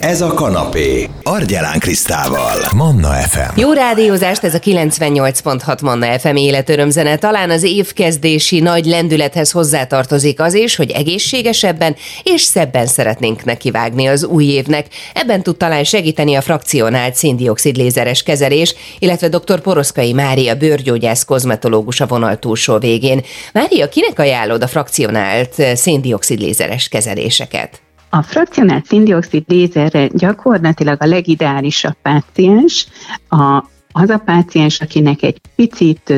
Ez a kanapé. Argyelán Krisztával. Manna FM. Jó rádiózást, ez a 98.6 Manna FM életörömzene. Talán az évkezdési nagy lendülethez hozzátartozik az is, hogy egészségesebben és szebben szeretnénk nekivágni az új évnek. Ebben tud talán segíteni a frakcionált széndiokszid lézeres kezelés, illetve dr. Poroszkai Mária bőrgyógyász kozmetológus a vonal túlsó végén. Mária, kinek ajánlod a frakcionált széndiokszid lézeres kezeléseket? A frakcionált szindioxid lézerre gyakorlatilag a legideálisabb páciens. A, az a páciens, akinek egy picit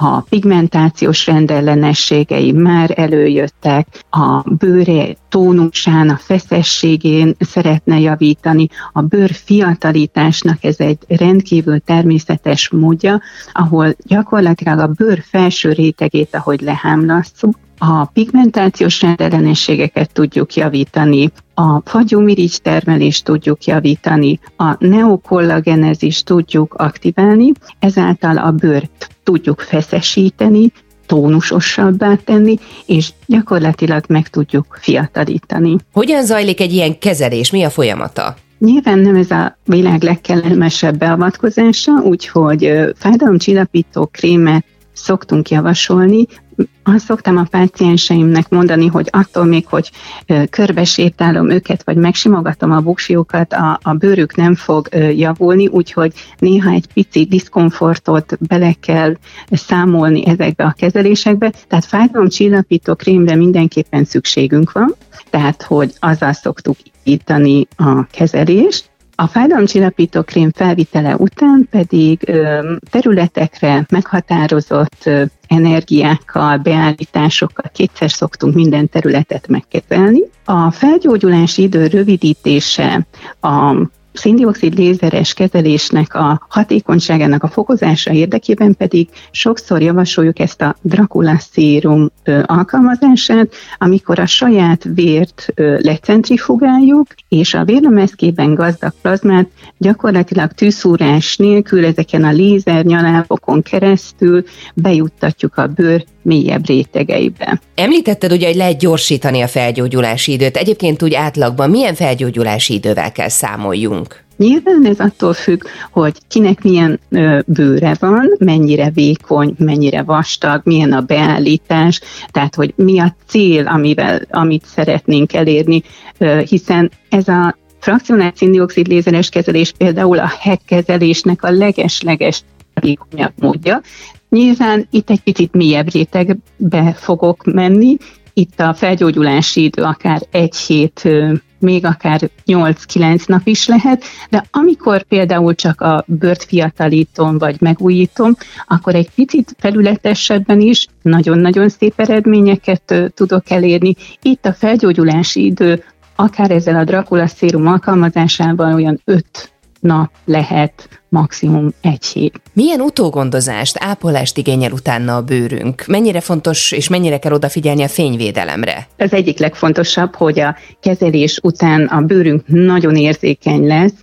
a pigmentációs rendellenességei már előjöttek, a bőre tónusán, a feszességén szeretne javítani, a bőr fiatalításnak ez egy rendkívül természetes módja, ahol gyakorlatilag a bőr felső rétegét, ahogy lehámlasztjuk, a pigmentációs rendellenességeket tudjuk javítani, a fagyómirigy termelést tudjuk javítani, a neokollagenezist tudjuk aktiválni, ezáltal a bőrt tudjuk feszesíteni, tónusosabbá tenni, és gyakorlatilag meg tudjuk fiatalítani. Hogyan zajlik egy ilyen kezelés? Mi a folyamata? Nyilván nem ez a világ legkellemesebb beavatkozása, úgyhogy fájdalomcsillapító krémet szoktunk javasolni, azt szoktam a pácienseimnek mondani, hogy attól még, hogy körbesétálom őket, vagy megsimogatom a buksiukat, a, a bőrük nem fog javulni, úgyhogy néha egy pici diszkomfortot bele kell számolni ezekbe a kezelésekbe. Tehát fájdalomcsillapító krémre mindenképpen szükségünk van, tehát hogy azzal szoktuk ítani a kezelést, a fájdalomcsillapító krém felvitele után pedig területekre meghatározott energiákkal, beállításokkal kétszer szoktunk minden területet megkezelni. A felgyógyulási idő rövidítése a széndiokszid lézeres kezelésnek a hatékonyságának a fokozása érdekében pedig sokszor javasoljuk ezt a Dracula szérum alkalmazását, amikor a saját vért lecentrifugáljuk, és a vérlemezkében gazdag plazmát gyakorlatilag tűszúrás nélkül ezeken a lézer nyalábokon keresztül bejuttatjuk a bőr mélyebb rétegeibe. Említetted ugye, hogy lehet gyorsítani a felgyógyulási időt. Egyébként úgy átlagban milyen felgyógyulási idővel kell számoljunk? Nyilván ez attól függ, hogy kinek milyen ö, bőre van, mennyire vékony, mennyire vastag, milyen a beállítás, tehát hogy mi a cél, amivel, amit szeretnénk elérni, ö, hiszen ez a frakcionált szindioxid lézeres kezelés például a hekkezelésnek a leges-leges módja, Nyilván itt egy picit mélyebb rétegbe fogok menni, itt a felgyógyulási idő akár egy hét, még akár 8-9 nap is lehet, de amikor például csak a bőrt fiatalítom vagy megújítom, akkor egy picit felületesebben is nagyon-nagyon szép eredményeket tudok elérni. Itt a felgyógyulási idő akár ezzel a Dracula szérum alkalmazásával olyan 5 nap lehet maximum egy hét. Milyen utógondozást, ápolást igényel utána a bőrünk? Mennyire fontos és mennyire kell odafigyelni a fényvédelemre? Az egyik legfontosabb, hogy a kezelés után a bőrünk nagyon érzékeny lesz,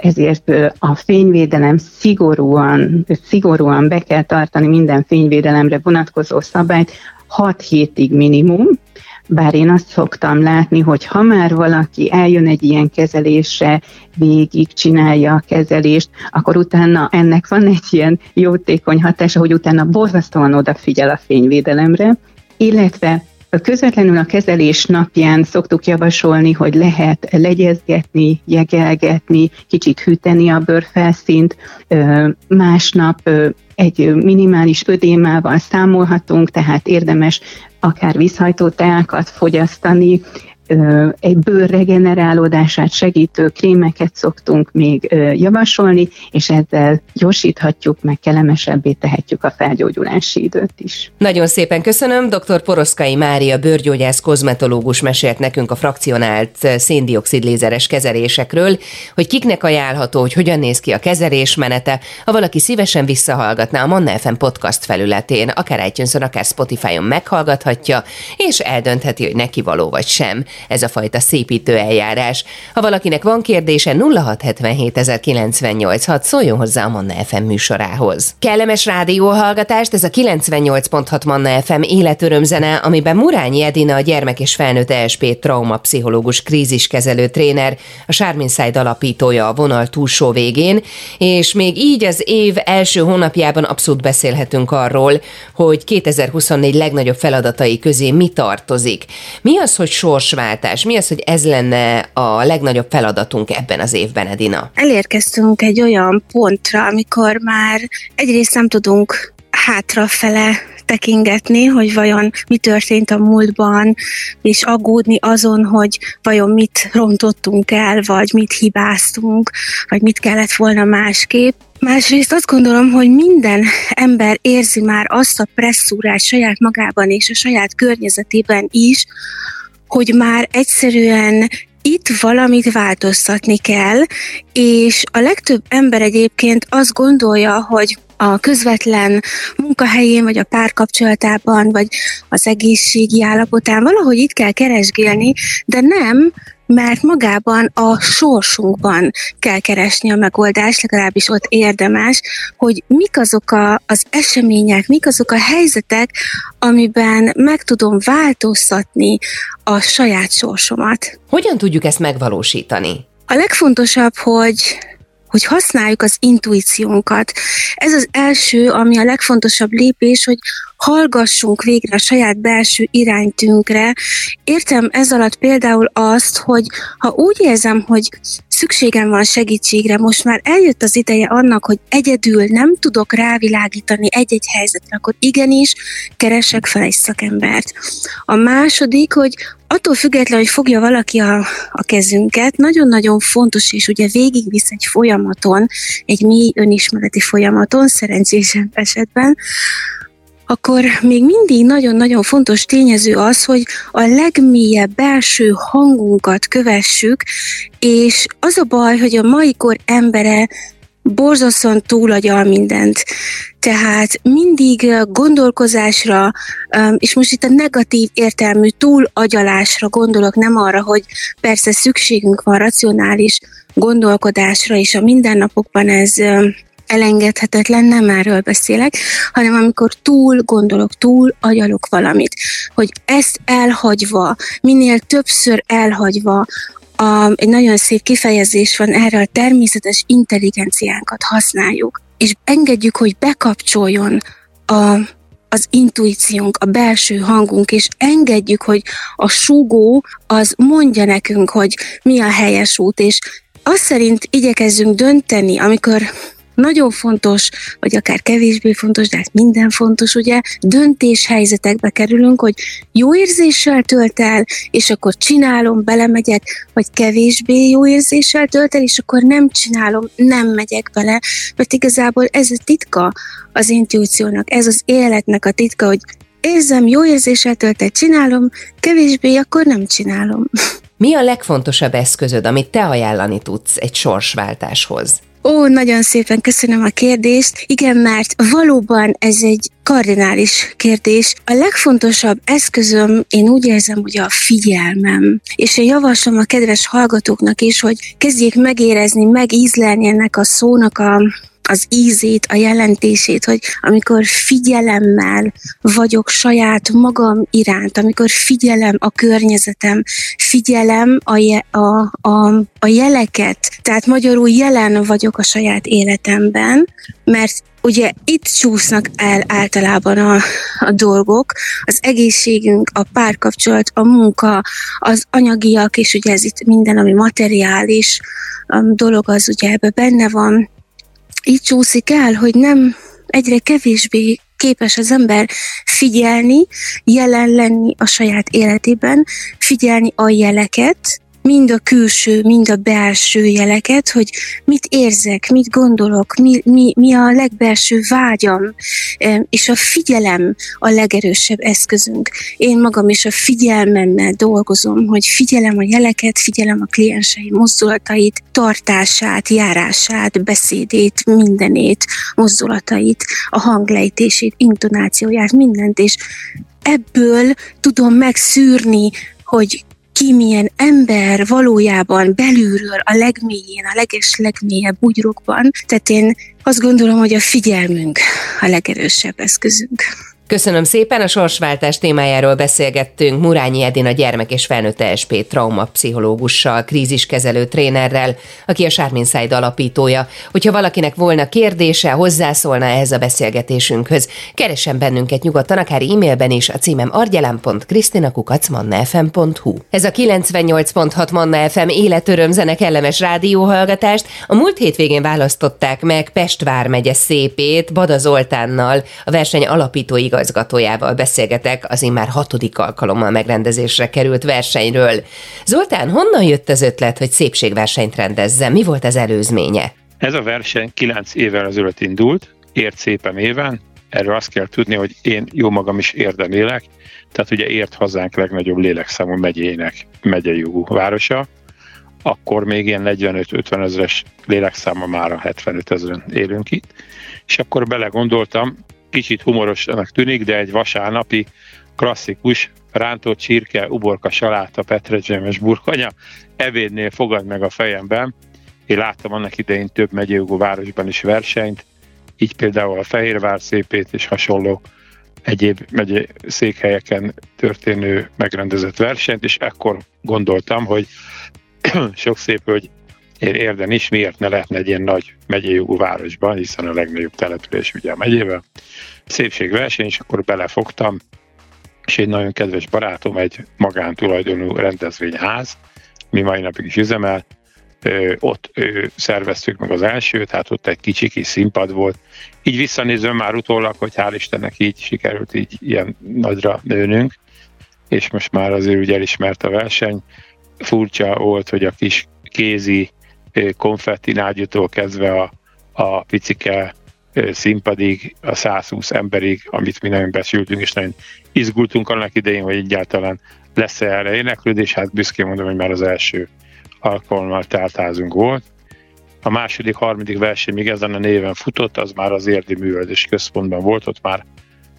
ezért a fényvédelem szigorúan, szigorúan be kell tartani minden fényvédelemre vonatkozó szabályt, 6 hétig minimum, bár én azt szoktam látni, hogy ha már valaki eljön egy ilyen kezelésre, végig csinálja a kezelést, akkor utána ennek van egy ilyen jótékony hatása, hogy utána borzasztóan odafigyel a fényvédelemre, illetve Közvetlenül a kezelés napján szoktuk javasolni, hogy lehet legyezgetni, jegelgetni, kicsit hűteni a bőrfelszínt, másnap egy minimális ödémával számolhatunk, tehát érdemes akár vízhajtó teákat fogyasztani, egy bőr regenerálódását segítő krémeket szoktunk még javasolni, és ezzel gyorsíthatjuk, meg kellemesebbé tehetjük a felgyógyulási időt is. Nagyon szépen köszönöm. Dr. Poroszkai Mária bőrgyógyász kozmetológus mesélt nekünk a frakcionált széndiokszid lézeres kezelésekről, hogy kiknek ajánlható, hogy hogyan néz ki a kezelés menete. Ha valaki szívesen visszahallgatná a Manna FM podcast felületén, akár itunes akár Spotify-on meghallgathatja, és eldöntheti, hogy neki való vagy sem. Ez a fajta szépítő eljárás. Ha valakinek van kérdése, 0677 6 szóljon hozzá a Manna FM műsorához. Kellemes rádióhallgatást, ez a 98.6 Manna FM életörömzene, amiben Murányi Edina, a gyermek és felnőtt ESP traumapszichológus kríziskezelő tréner, a Sármin Side alapítója a vonal túlsó végén, és még így az év első hónapjában abszolút beszélhetünk arról, hogy 2024 legnagyobb feladatai közé mi tartozik. Mi az, hogy sorsváltás? Mi az, hogy ez lenne a legnagyobb feladatunk ebben az évben, Edina? Elérkeztünk egy olyan pontra, amikor már egyrészt nem tudunk hátrafele tekingetni, hogy vajon mi történt a múltban, és aggódni azon, hogy vajon mit rontottunk el, vagy mit hibáztunk, vagy mit kellett volna másképp. Másrészt azt gondolom, hogy minden ember érzi már azt a presszúrát saját magában és a saját környezetében is, hogy már egyszerűen itt valamit változtatni kell, és a legtöbb ember egyébként azt gondolja, hogy a közvetlen munkahelyén, vagy a párkapcsolatában, vagy az egészségi állapotán valahogy itt kell keresgélni, de nem, mert magában a sorsunkban kell keresni a megoldást, legalábbis ott érdemes, hogy mik azok a, az események, mik azok a helyzetek, amiben meg tudom változtatni a saját sorsomat. Hogyan tudjuk ezt megvalósítani? A legfontosabb, hogy hogy használjuk az intuíciónkat. Ez az első, ami a legfontosabb lépés, hogy hallgassunk végre a saját belső iránytünkre. Értem ez alatt például azt, hogy ha úgy érzem, hogy szükségem van segítségre, most már eljött az ideje annak, hogy egyedül nem tudok rávilágítani egy-egy helyzetre, akkor igenis keresek fel egy szakembert. A második, hogy attól függetlenül, hogy fogja valaki a, a kezünket, nagyon-nagyon fontos, és ugye végigvisz egy folyamaton, egy mély önismereti folyamaton, szerencsésebb esetben, akkor még mindig nagyon-nagyon fontos tényező az, hogy a legmélyebb belső hangunkat kövessük, és az a baj, hogy a mai kor embere borzasztóan túlagyal mindent. Tehát mindig gondolkozásra, és most itt a negatív értelmű túlagyalásra gondolok, nem arra, hogy persze szükségünk van racionális gondolkodásra, és a mindennapokban ez elengedhetetlen, nem erről beszélek, hanem amikor túl gondolok, túl agyalok valamit, hogy ezt elhagyva, minél többször elhagyva, a, egy nagyon szép kifejezés van erre, a természetes intelligenciánkat használjuk, és engedjük, hogy bekapcsoljon a, az intuíciónk, a belső hangunk, és engedjük, hogy a súgó az mondja nekünk, hogy mi a helyes út, és azt szerint igyekezzünk dönteni, amikor nagyon fontos, vagy akár kevésbé fontos, de hát minden fontos, ugye, döntéshelyzetekbe kerülünk, hogy jó érzéssel tölt el, és akkor csinálom, belemegyek, vagy kevésbé jó érzéssel tölt el, és akkor nem csinálom, nem megyek bele, mert igazából ez a titka az intuíciónak, ez az életnek a titka, hogy érzem, jó érzéssel tölt el, csinálom, kevésbé, akkor nem csinálom. Mi a legfontosabb eszközöd, amit te ajánlani tudsz egy sorsváltáshoz? Ó, nagyon szépen köszönöm a kérdést. Igen, mert valóban ez egy kardinális kérdés. A legfontosabb eszközöm, én úgy érzem, hogy a figyelmem. És én javaslom a kedves hallgatóknak is, hogy kezdjék megérezni, megízlelni ennek a szónak a az ízét, a jelentését, hogy amikor figyelemmel vagyok saját magam iránt, amikor figyelem a környezetem, figyelem a, je, a, a, a jeleket, tehát magyarul jelen vagyok a saját életemben, mert ugye itt csúsznak el általában a, a dolgok, az egészségünk, a párkapcsolat, a munka, az anyagiak, és ugye ez itt minden, ami materiális um, dolog, az ugye ebbe benne van, így csúszik el, hogy nem egyre kevésbé képes az ember figyelni, jelen lenni a saját életében, figyelni a jeleket, mind a külső, mind a belső jeleket, hogy mit érzek, mit gondolok, mi, mi, mi a legbelső vágyam, és a figyelem a legerősebb eszközünk. Én magam is a figyelmemmel dolgozom, hogy figyelem a jeleket, figyelem a klienseim mozdulatait, tartását, járását, beszédét, mindenét, mozdulatait, a hanglejtését, intonációját, mindent, és ebből tudom megszűrni, hogy ki milyen ember valójában belülről a legmélyén, a leges legmélyebb bugyrokban. Tehát én azt gondolom, hogy a figyelmünk a legerősebb eszközünk. Köszönöm szépen, a sorsváltás témájáról beszélgettünk Murányi Edin a gyermek és felnőtt ESP traumapszichológussal, kríziskezelő trénerrel, aki a Sármin Side alapítója. Hogyha valakinek volna kérdése, hozzászólna ehhez a beszélgetésünkhöz, keressen bennünket nyugodtan, akár e-mailben is, a címem argyelámpont.krisztinakukacmanna.fm.hu. Ez a 98.6 Manna FM életörömzene kellemes rádióhallgatást. A múlt hétvégén választották meg Pest vármegye szépét Bada Zoltánnal, a verseny alapító igazgatójával beszélgetek az immár hatodik alkalommal megrendezésre került versenyről. Zoltán, honnan jött az ötlet, hogy szépségversenyt rendezzen? Mi volt az előzménye? Ez a verseny 9 évvel ezelőtt indult, ért szépen éven, erről azt kell tudni, hogy én jó magam is érdemélek, tehát ugye ért hazánk legnagyobb lélekszámú megyének megyei városa, akkor még ilyen 45-50 ezeres lélekszáma már a 75 ezeren élünk itt, és akkor belegondoltam, kicsit humorosnak tűnik, de egy vasárnapi klasszikus rántott csirke, uborka saláta, petrezsemes burkonya ebédnél fogad meg a fejemben. Én láttam annak idején több megyőgó városban is versenyt, így például a Fehérvár szépét és hasonló egyéb megye székhelyeken történő megrendezett versenyt, és ekkor gondoltam, hogy sok szép, hogy érden is, miért ne lehetne egy ilyen nagy megyei városban, hiszen a legnagyobb település ugye a megyében. Szépségverseny, és akkor belefogtam, és egy nagyon kedves barátom, egy magántulajdonú rendezvényház, mi mai napig is üzemel, ö, ott ö, szerveztük meg az elsőt, hát ott egy kicsi kis színpad volt. Így visszanézve már utólag, hogy hál' Istennek így sikerült így ilyen nagyra nőnünk, és most már azért ugye elismert a verseny. Furcsa volt, hogy a kis kézi konfetti nágyútól kezdve a, a picike színpadig, a 120 emberig, amit mi nagyon besültünk, és nagyon izgultunk annak idején, hogy egyáltalán lesz-e erre éneklődés, hát büszkén mondom, hogy már az első alkalommal teltházunk volt. A második, harmadik verseny még ezen a néven futott, az már az érdi művelődés központban volt, ott már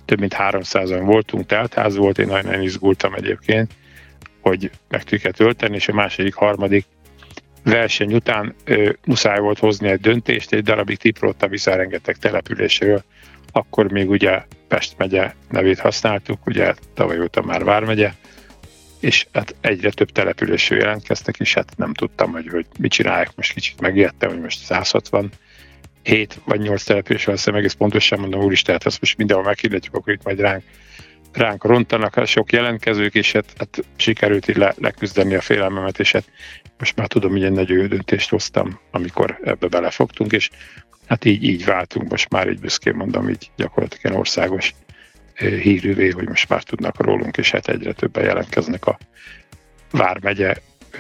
több mint 300-an voltunk, teltház volt, én nagyon izgultam egyébként, hogy meg tudjuk tölteni, és a második, harmadik verseny után ö, muszáj volt hozni egy döntést, egy darabig tiprótta vissza rengeteg településről, akkor még ugye Pest megye nevét használtuk, ugye tavaly óta már Vármegye, és hát egyre több településről jelentkeztek, és hát nem tudtam, hogy, hogy mit csinálják, most kicsit megijedtem, hogy most 160 7 vagy 8 település van, azt egész pontosan mondom, úristen, hát ezt most mindenhol meghirdetjük, akkor itt majd ránk, ránk rontanak a sok jelentkezők, és hát, hát sikerült így le, leküzdeni a félelmemet, és hát most már tudom, hogy egy nagy döntést hoztam, amikor ebbe belefogtunk, és hát így, így váltunk, most már így büszkén mondom, így gyakorlatilag országos hírűvé, hogy most már tudnak rólunk, és hát egyre többen jelentkeznek a Vármegye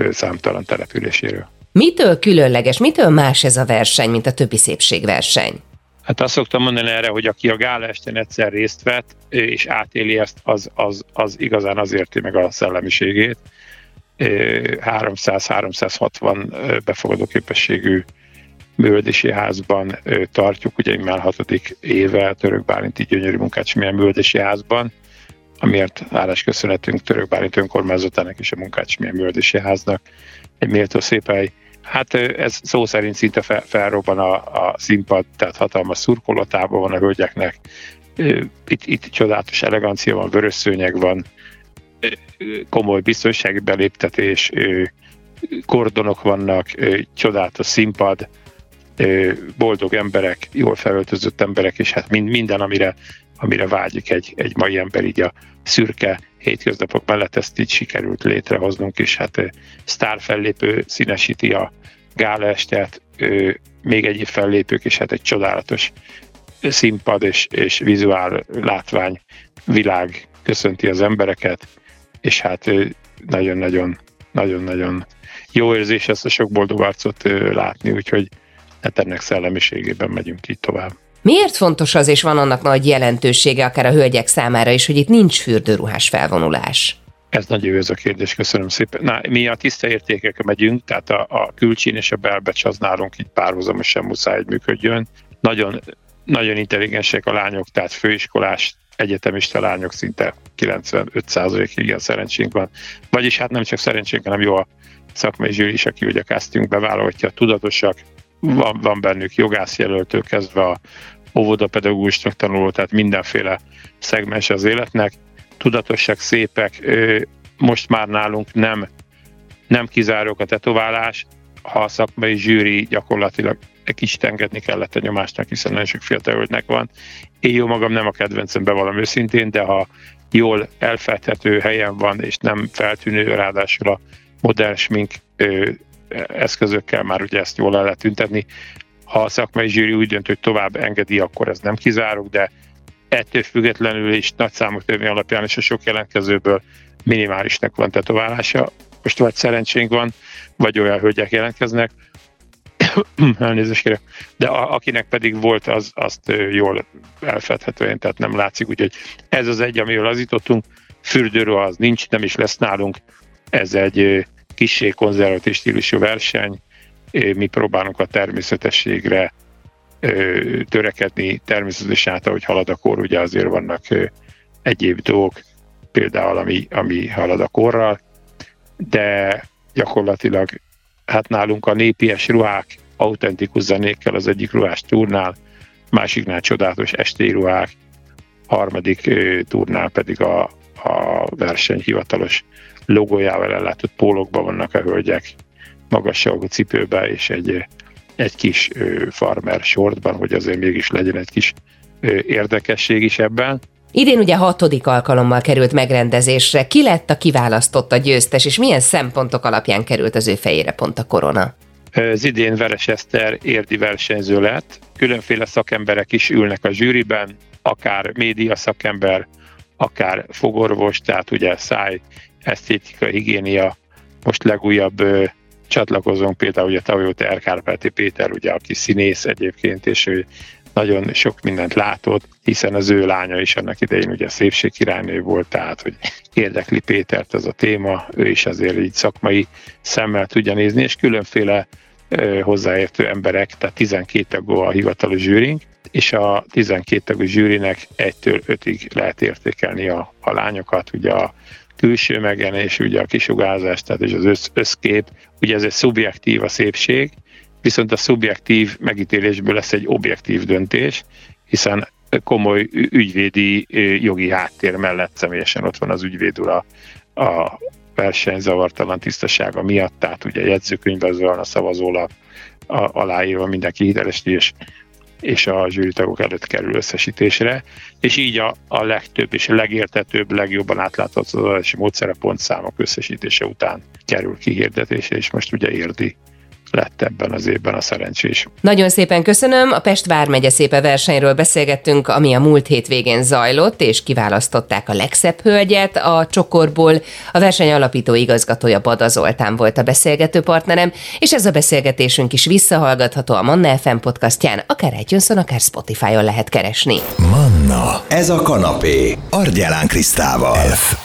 számtalan településéről. Mitől különleges, mitől más ez a verseny, mint a többi szépségverseny? Hát azt szoktam mondani erre, hogy aki a gála estén egyszer részt vett, és átéli ezt, az, az, az igazán az érti meg a szellemiségét. 300-360 befogadó képességű művelési házban tartjuk, ugye már hatodik éve Török Bálinti gyönyörű munkácsimilyen művelési házban, amiért állás köszönhetünk Török Bálint önkormányzatának és a munkácsimilyen művelési háznak. Egy méltó szép hely. Hát ez szó szerint szinte fel, felrobban a, a színpad, tehát hatalmas szurkolótába van a hölgyeknek. Itt, itt csodálatos elegancia van, vörös szőnyeg van, komoly biztonsági beléptetés, kordonok vannak, csodálatos színpad, boldog emberek, jól felöltözött emberek, és hát minden, amire, amire vágyik egy, egy mai ember, így a szürke hétköznapok mellett ezt így sikerült létrehoznunk, és hát sztár fellépő színesíti a gála estet, még egyéb fellépők, és hát egy csodálatos színpad és, és vizuál látvány világ köszönti az embereket, és hát nagyon-nagyon nagyon-nagyon jó érzés ezt a sok boldog arcot látni, úgyhogy hát ennek szellemiségében megyünk így tovább. Miért fontos az, és van annak nagy jelentősége akár a hölgyek számára is, hogy itt nincs fürdőruhás felvonulás? Ez nagyon jó ez a kérdés, köszönöm szépen. Na, mi a tiszta értékekre megyünk, tehát a, a külcsín és a belbecs az nálunk így párhuzamosan muszáj, hogy működjön. Nagyon, nagyon intelligensek a lányok, tehát főiskolás egyetemista lányok szinte 95%-ig igen szerencsénk van. Vagyis hát nem csak szerencsénk, hanem jó a szakmai zsűri is, aki ugye a castingbe vállalhatja, tudatosak, van, van bennük jogászjelöltől kezdve a óvodapedagógusnak tanuló, tehát mindenféle szegmens az életnek, tudatosak, szépek, most már nálunk nem, nem kizárók a tetoválás, ha a szakmai zsűri gyakorlatilag egy kicsit engedni kellett a nyomásnak, hiszen nagyon sok fiatal van. Én jó magam nem a kedvencem, bevallom őszintén, de ha jól elfedhető helyen van, és nem feltűnő, ráadásul a modern smink eszközökkel már ugye ezt jól el lehet tüntetni. Ha a szakmai zsűri úgy dönt, hogy tovább engedi, akkor ez nem kizárok, de ettől függetlenül is nagy számok törvény alapján és a sok jelentkezőből minimálisnak van tetoválása. Most vagy szerencsénk van, vagy olyan hölgyek jelentkeznek, elnézést kérek, de a, akinek pedig volt, az, azt jól elfedhetően, tehát nem látszik, úgyhogy ez az egy, amiről lazítottunk, fürdőről az nincs, nem is lesz nálunk, ez egy kissé konzervatív stílusú verseny, mi próbálunk a természetességre törekedni, természetesen át, ahogy halad a kor, ugye azért vannak egyéb dolgok, például ami, ami halad a korral, de gyakorlatilag hát nálunk a népies ruhák autentikus zenékkel az egyik ruhás turnál, másiknál csodálatos esti ruhák, harmadik turnál pedig a, a verseny hivatalos logójával ellátott pólokban vannak a hölgyek, magasságú cipőbe és egy, egy kis farmer sortban, hogy azért mégis legyen egy kis érdekesség is ebben. Idén ugye hatodik alkalommal került megrendezésre. Ki lett a kiválasztott a győztes, és milyen szempontok alapján került az ő fejére pont a korona? Az idén Veres Eszter érdi versenyző lett. Különféle szakemberek is ülnek a zsűriben, akár média szakember, akár fogorvos, tehát ugye száj, esztétika, higiénia. Most legújabb ö, csatlakozónk például ugye Tavjóta Erkárpáti Péter, ugye, aki színész egyébként, és ő nagyon sok mindent látott, hiszen az ő lánya is annak idején ugye szépségkirálynő volt, tehát hogy érdekli Pétert ez a téma, ő is azért így szakmai szemmel tudja nézni, és különféle ö, hozzáértő emberek, tehát 12 tagú a hivatalos zsűrink, és a 12 tagú zsűrinek 1-től 5-ig lehet értékelni a, a lányokat, ugye a külső megjelenés, ugye a kisugárzás, tehát és az össz, összkép, ugye ez egy szubjektív a szépség, viszont a szubjektív megítélésből lesz egy objektív döntés, hiszen komoly ügyvédi jogi háttér mellett személyesen ott van az ügyvéd ura a verseny zavartalan tisztasága miatt, tehát ugye jegyzőkönyvben van a szavazólap aláírva mindenki hiteles és és a zsűritagok előtt kerül összesítésre, és így a, a legtöbb és a legértetőbb, legjobban átlátható adási módszere pontszámok összesítése után kerül kihirdetésre, és most ugye érdi lett ebben az évben a szerencsés. Nagyon szépen köszönöm. A Pest Vármegye szépe versenyről beszélgettünk, ami a múlt hétvégén zajlott, és kiválasztották a legszebb hölgyet a csokorból. A verseny alapító igazgatója Bada Zoltán volt a beszélgető partnerem, és ez a beszélgetésünk is visszahallgatható a Manna FM podcastján, akár itunes akár Spotify-on lehet keresni. Manna, ez a kanapé, Argyelán Krisztával. F.